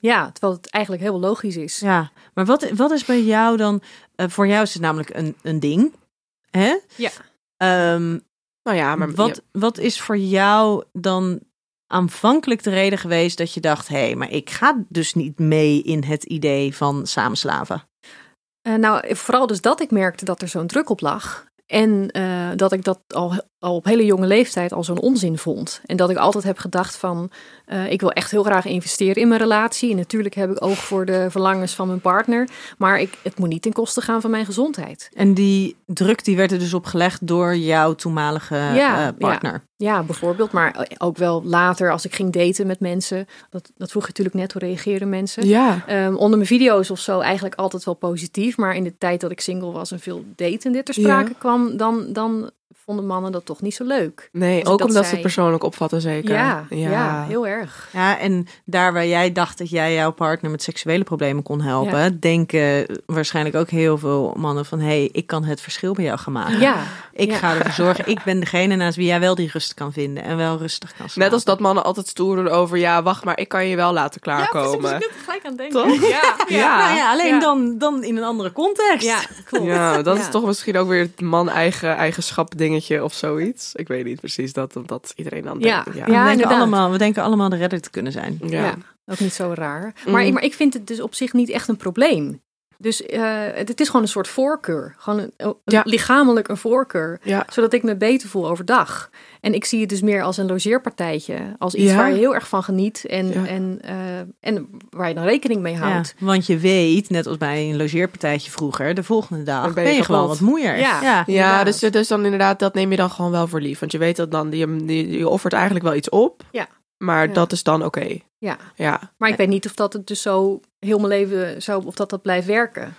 Ja, terwijl het eigenlijk heel logisch is. Ja, maar wat, wat is bij jou dan... eh, voor jou is het namelijk een, een ding. Hè? Ja. Ehm, Nou ja, maar wat, wat is voor jou dan aanvankelijk de reden geweest dat je dacht... hé, hey, maar ik ga dus niet mee in het idee van samenslaven? Eh, nou, vooral dus dat ik merkte dat er zo'n druk op lag. En eh, dat ik dat al, al op hele jonge leeftijd al zo'n onzin vond. En dat ik altijd heb gedacht van, eh, ik wil echt heel graag investeren in mijn relatie. En natuurlijk heb ik oog voor de verlangens van mijn partner. Maar ik, het moet niet ten koste gaan van mijn gezondheid. En die druk die werd er dus opgelegd door jouw toenmalige Ja, eh, partner. Ja, bijvoorbeeld. Maar ook wel later als ik ging daten met mensen. Dat, dat vroeg je natuurlijk net, hoe reageren mensen? Ja. Ehm, onder mijn video's of zo eigenlijk altijd wel positief. Maar in de tijd dat ik single was en veel daten en dit ter sprake Ja. kwam, dan, dan vonden mannen dat toch niet zo leuk. Nee, ik ook dat omdat ze het persoonlijk opvatten zeker. Ja, ja. heel erg. Ja, en daar waar jij dacht dat jij jouw partner met seksuele problemen kon helpen, denken waarschijnlijk ook heel veel mannen van hé, hey, ik kan het verschil bij jou gaan maken. Ja, Ik ja. ga ervoor zorgen, ik ben degene naast wie jij wel die rust kan vinden en wel rustig kan slapen. Net als dat mannen altijd stoer doen over... ja, wacht maar, ik kan je wel laten klaarkomen. Ja, precies, ik er gelijk aan denken. Toch? Ja, Ja. Nou ja, alleen Ja. Dan, dan in een andere context. ja, klopt. Ja, dat Ja. is toch misschien ook weer het man-eigen eigenschap dingetje of zoiets. Ik weet niet precies dat, dat iedereen dan Ja. denkt. Ja. we, denken inderdaad. allemaal, we denken allemaal de redder te kunnen zijn. Ja. Ja. Ook niet zo raar. Maar, Mm. maar ik vind het dus op zich niet echt een probleem. Dus eh, het, is gewoon een soort voorkeur. Gewoon een, een- Ja. lichamelijk een voorkeur. Ja. Zodat ik me beter voel overdag. En ik zie het dus meer als een logeerpartijtje. Als iets Ja. waar je heel erg van geniet. En, Ja. en, eh, en waar je dan rekening mee Ja, houdt. want je weet, net als bij een logeerpartijtje vroeger, de volgende dag Dan ben ben je, gewoon wat moeier. Ja. ja. Dus, dus dan inderdaad, dat neem je dan gewoon wel voor lief. Want je weet dat dan, je, je, je offert eigenlijk wel iets op. Ja. Maar Ja. dat is dan oké. Ja. Ja. Maar ik weet niet of dat het dus zo heel mijn leven zo, of dat dat blijft werken.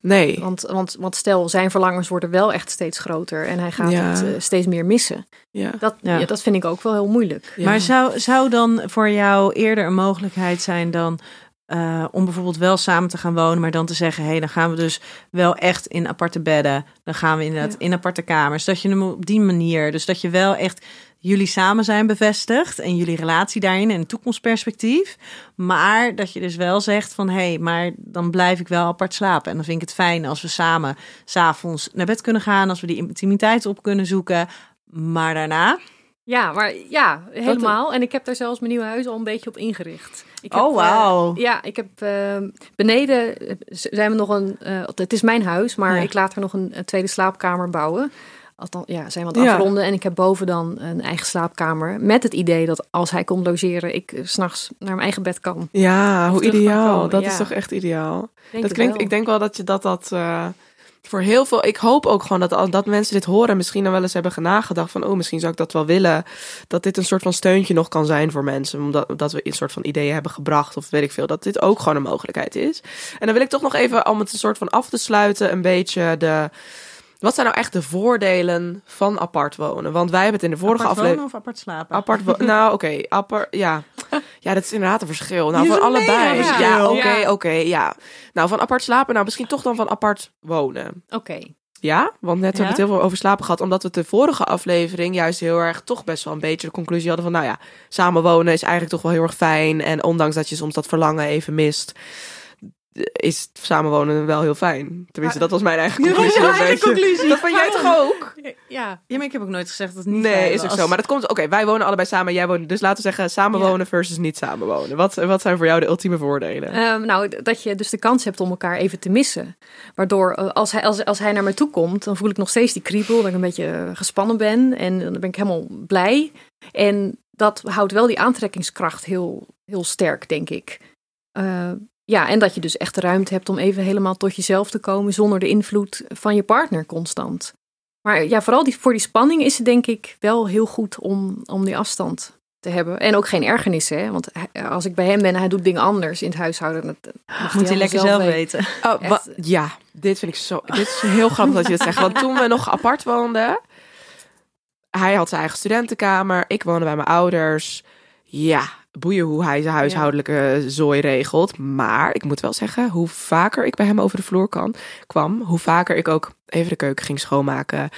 Nee. Want, want, want stel, zijn verlangens worden wel echt steeds groter en hij gaat Ja. het eh, steeds meer missen. Ja. Dat, Ja. ja. dat vind ik ook wel heel moeilijk. Ja. Maar zou, zou dan voor jou eerder een mogelijkheid zijn dan eh, om bijvoorbeeld wel samen te gaan wonen, maar dan te zeggen, hé, hey, dan gaan we dus wel echt in aparte bedden. Dan gaan we inderdaad Ja. in aparte kamers. Dat je hem op die manier, dus dat je wel echt jullie samen zijn bevestigt en jullie relatie daarin en toekomstperspectief. Maar dat je dus wel zegt van hé, hey, maar dan blijf ik wel apart slapen. En dan vind ik het fijn als we samen s'avonds naar bed kunnen gaan, als we die intimiteit op kunnen zoeken. Maar daarna. Ja, maar ja, helemaal. En ik heb daar zelfs mijn nieuwe huis al een beetje op ingericht. Ik heb, Oh, wauw. ja, ik heb eh, beneden eh, zijn we nog een. eh, het is mijn huis, maar Ja. ik laat er nog een, een tweede slaapkamer bouwen. Althans, ja, zijn we aan het Ja. En ik heb boven dan een eigen slaapkamer. Met het idee dat als hij komt logeren, ik eh, 's s'nachts naar mijn eigen bed kan. Ja, hoe ideaal. Dat ja. is toch echt ideaal. Denk dat klinkt, wel. ik denk wel dat je dat, dat eh, voor heel veel. Ik hoop ook gewoon dat, al- dat mensen dit horen. en Misschien dan wel eens hebben nagedacht van. Oh, misschien zou ik dat wel willen. Dat dit een soort van steuntje nog kan zijn voor mensen. Omdat dat we een soort van ideeën hebben gebracht. Of weet ik veel. Dat dit ook gewoon een mogelijkheid is. En dan wil ik toch nog even, om het een soort van af te sluiten. Een beetje de. Wat zijn nou echt de voordelen van apart wonen? Want wij hebben het in de vorige apart aflevering. wonen of apart slapen? Apart nou, oké, apart, ja. Ja, dat is inderdaad een verschil. Nou, van een allebei. Ja, oké, Ja. oké, ja. Nou, van apart slapen, nou, misschien toch dan van apart wonen. Oké. Ja, want net hebben we het heel veel over slapen gehad, omdat we de vorige aflevering juist heel erg toch best wel een beetje de conclusie hadden van, nou ja, samenwonen is eigenlijk toch wel heel erg fijn. En ondanks dat je soms dat verlangen even mist, is samenwonen wel heel fijn. Tenminste, dat was mijn eigen conclusie. een beetje. Dat vond jij toch ook? Ja. Ja, maar ik heb ook nooit gezegd dat het niet Nee, fijn is ook zo. Maar dat komt. Oké, wij wonen allebei samen. Jij woont. Dus laten we zeggen samenwonen versus niet samenwonen. Wat, wat zijn voor jou de ultieme voordelen? Ehm, nou, dat je dus de kans hebt om elkaar even te missen. Waardoor eh, als hij, als, als hij naar mij toe komt, dan voel ik nog steeds die kriebel. Dat ik een beetje eh, gespannen ben. En dan ben ik helemaal blij. En dat houdt wel die aantrekkingskracht heel, heel sterk, denk ik. Eh, ja, en dat je dus echt de ruimte hebt om even helemaal tot jezelf te komen zonder de invloed van je partner constant. Maar ja, vooral die, voor die spanning is het denk ik wel heel goed om, om die afstand te hebben. En ook geen ergernissen, hè? want hij- als ik bij hem ben en hij doet dingen anders in het huishouden, dat dat Moet hij lekker zelf weten. Oh, wa- ja, dit vind ik zo. Dit is heel grappig dat je dit zegt. Want toen we nog apart woonden, hij had zijn eigen studentenkamer. Ik woonde bij mijn ouders. Ja, boeien hoe hij zijn huishoudelijke zooi regelt. Maar ik moet wel zeggen, hoe vaker ik bij hem over de vloer kan, kwam, hoe vaker ik ook even de keuken ging schoonmaken.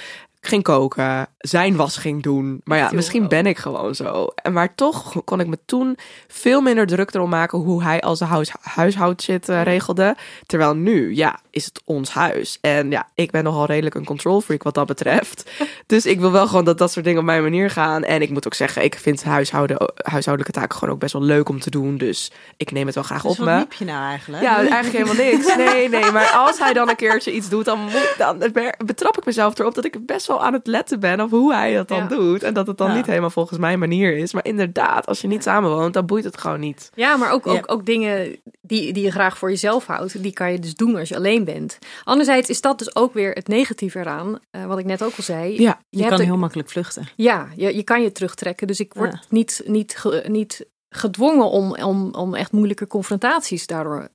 Ging koken, zijn was ging doen. Maar ja, misschien ben ik gewoon zo. En maar toch kon ik me toen veel minder druk erom maken hoe hij al zijn huis, huishoudshit eh, regelde. Terwijl nu, ja, is het ons huis. En ja, ik ben nogal redelijk een control freak wat dat betreft. Dus ik wil wel gewoon dat dat soort dingen op mijn manier gaan. En ik moet ook zeggen, ik vind huishouden, huishoudelijke taken gewoon ook best wel leuk om te doen. Dus ik neem het wel graag Dus op wat me. liep je nou eigenlijk? Ja, eigenlijk helemaal niks. Nee, nee. Maar als hij dan een keertje iets doet, dan, moet, dan betrap ik mezelf erop dat ik best wel aan het letten ben hoe hij dat dan Ja. doet. En dat het dan Ja. niet helemaal volgens mijn manier is. Maar inderdaad, als je niet samenwoont, dan boeit het gewoon niet. Ja, maar ook, Ja. ook, ook dingen die, die je graag voor jezelf houdt, die kan je dus doen als je alleen bent. Anderzijds is dat dus ook weer het negatieve eraan, eh, wat ik net ook al zei. Ja, Je, kan heel makkelijk vluchten. Ja, je, je kan je terugtrekken. Dus ik word Ja. niet, niet, ge- niet gedwongen om, om, om echt moeilijke confrontaties daardoor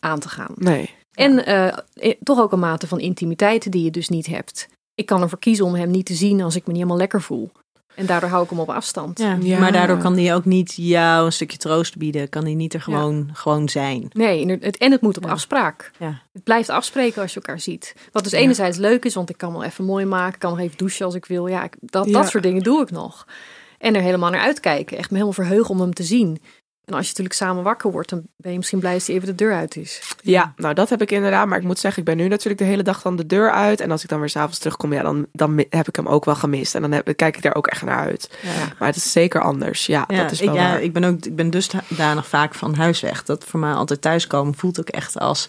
aan te gaan. Nee. En eh, eh, toch ook een mate van intimiteit die je dus niet hebt. Ik kan ervoor kiezen om hem niet te zien als ik me niet helemaal lekker voel. En daardoor hou ik hem op afstand. Ja, Ja. Maar daardoor kan hij ook niet jou een stukje troost bieden. Kan hij niet er gewoon, gewoon zijn. Nee, en het, en het moet op Ja. afspraak. Ja. Het blijft afspreken als je elkaar ziet. Wat dus Ja. enerzijds leuk is, want ik kan wel even mooi maken. Ik kan nog even douchen als ik wil. Ja, ik- dat, Ja. dat soort dingen doe ik nog. En er helemaal naar uitkijken. Echt me helemaal verheugen om hem te zien. En als je natuurlijk samen wakker wordt, dan ben je misschien blij als hij even de deur uit is. Ja, nou dat heb ik inderdaad. Maar ik moet zeggen, ik ben nu natuurlijk de hele dag dan de deur uit. En als ik dan weer s'avonds terugkom, ja, dan, dan heb ik hem ook wel gemist. En dan heb, kijk ik daar ook echt naar uit. Ja. Maar het is zeker anders. Ja, Ja, dat is ik, wel ja, waar. ik ben ook ik ben dusdanig vaak van huis weg. Dat voor mij altijd thuiskomen voelt ook echt als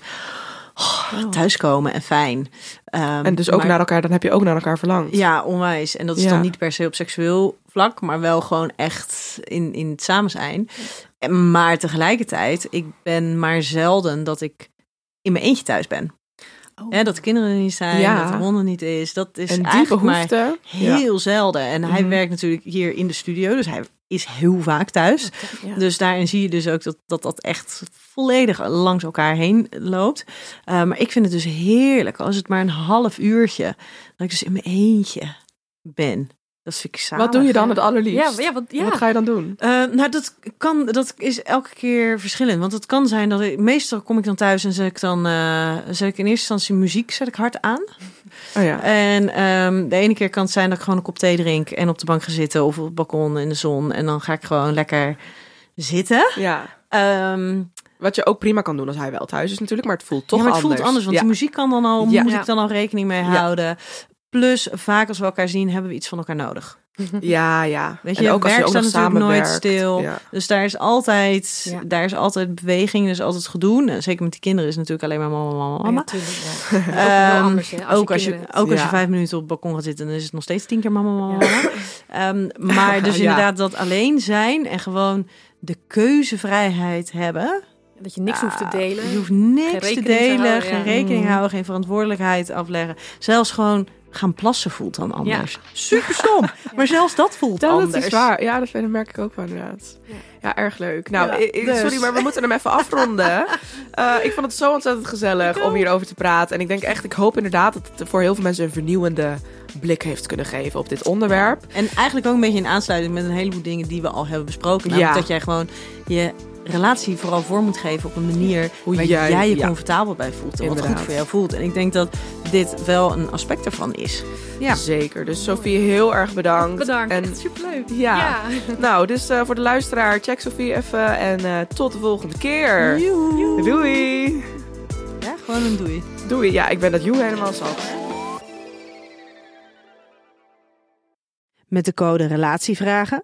oh, thuiskomen en fijn. Ehm, En dus ook maar- naar elkaar, dan heb je ook naar elkaar verlangd. Ja, onwijs. En dat is Ja. dan niet per se op seksueel vlak, maar wel gewoon echt in, in het samen zijn. En- Maar tegelijkertijd, ik ben maar zelden dat ik in mijn eentje thuis ben. Hè, dat de kinderen er niet zijn, Ja. dat de honden niet is. Dat is en die eigenlijk maar behoefte. ja. heel zelden. En hij Mhm. werkt natuurlijk hier in de studio, dus hij is heel vaak thuis. Ja. Dus daarin zie je dus ook dat dat, dat echt volledig langs elkaar heen loopt. Uh, maar ik vind het dus heerlijk als het maar een half uurtje, dat ik dus in mijn eentje ben. Dat vind ik zalig. Wat doe je dan het allerliefst? Ja, ja, wat, ja. Wat ga je dan doen? Uh, nou, dat kan, dat is elke keer verschillend. Want het kan zijn dat ik, meestal kom ik dan thuis en zet ik dan, uh, zet ik in eerste instantie muziek, zet ik hard aan. Oh ja. En ehm, de ene keer kan het zijn dat ik gewoon een kop thee drink en op de bank ga zitten of op het balkon in de zon. En dan ga ik gewoon lekker zitten. ja. Ehm, Wat je ook prima kan doen als hij wel thuis is natuurlijk, maar het voelt toch ja, maar het anders. voelt anders, want ja. de muziek kan dan al, Ja. moet ik dan al rekening mee houden. Plus, vaak als we elkaar zien, hebben we iets van elkaar nodig. Ja, ja. Weet En je, ook als je werk ook nog staat natuurlijk nooit stil. Ja. Dus daar is altijd, Ja. daar is altijd beweging, is altijd gedoe. En zeker met die kinderen is natuurlijk alleen maar mama, mama, mama. Ja, tuurlijk, ja. Ook Ehm, anders, als ook, als je, ook als je vijf minuten op het balkon gaat zitten, dan is het nog steeds tien keer mama, mama, mama. Ehm, maar dus inderdaad dat alleen zijn en gewoon de keuzevrijheid hebben. Dat je niks hoeft te delen. Je hoeft niks te delen, houden, geen ja. rekening Mm. houden, geen verantwoordelijkheid afleggen. Zelfs gewoon gaan plassen voelt dan anders. Super stom, maar zelfs dat voelt Ja, anders. dat is waar. Ja, dat vind- dat merk ik ook wel inderdaad. Ja, erg leuk. Nou, Ja, ik- dus. sorry, maar we moeten hem even afronden. Eh, ik vond het zo ontzettend gezellig om hierover te praten. En ik denk echt, ik hoop inderdaad dat het voor heel veel mensen een vernieuwende blik heeft kunnen geven op dit onderwerp. En eigenlijk ook een beetje in aansluiting met een heleboel dingen die we al hebben besproken. Namelijk Ja. dat jij gewoon je relatie vooral voor moet geven op een manier Hoe waar jij- jij, je ja. comfortabel bij voelt. En wat goed voor jou voelt. En ik denk dat dit wel een aspect ervan is. Ja. Zeker. Dus Sofie, heel erg bedankt. Bedankt, En echt superleuk. ja, nou, dus eh, voor de luisteraar, check Sofie even. En eh, tot de volgende keer. Joehoe. Doei. Ja, gewoon een doei. Doei. Ja, ik ben dat joe helemaal zat. Met de code Relatievragen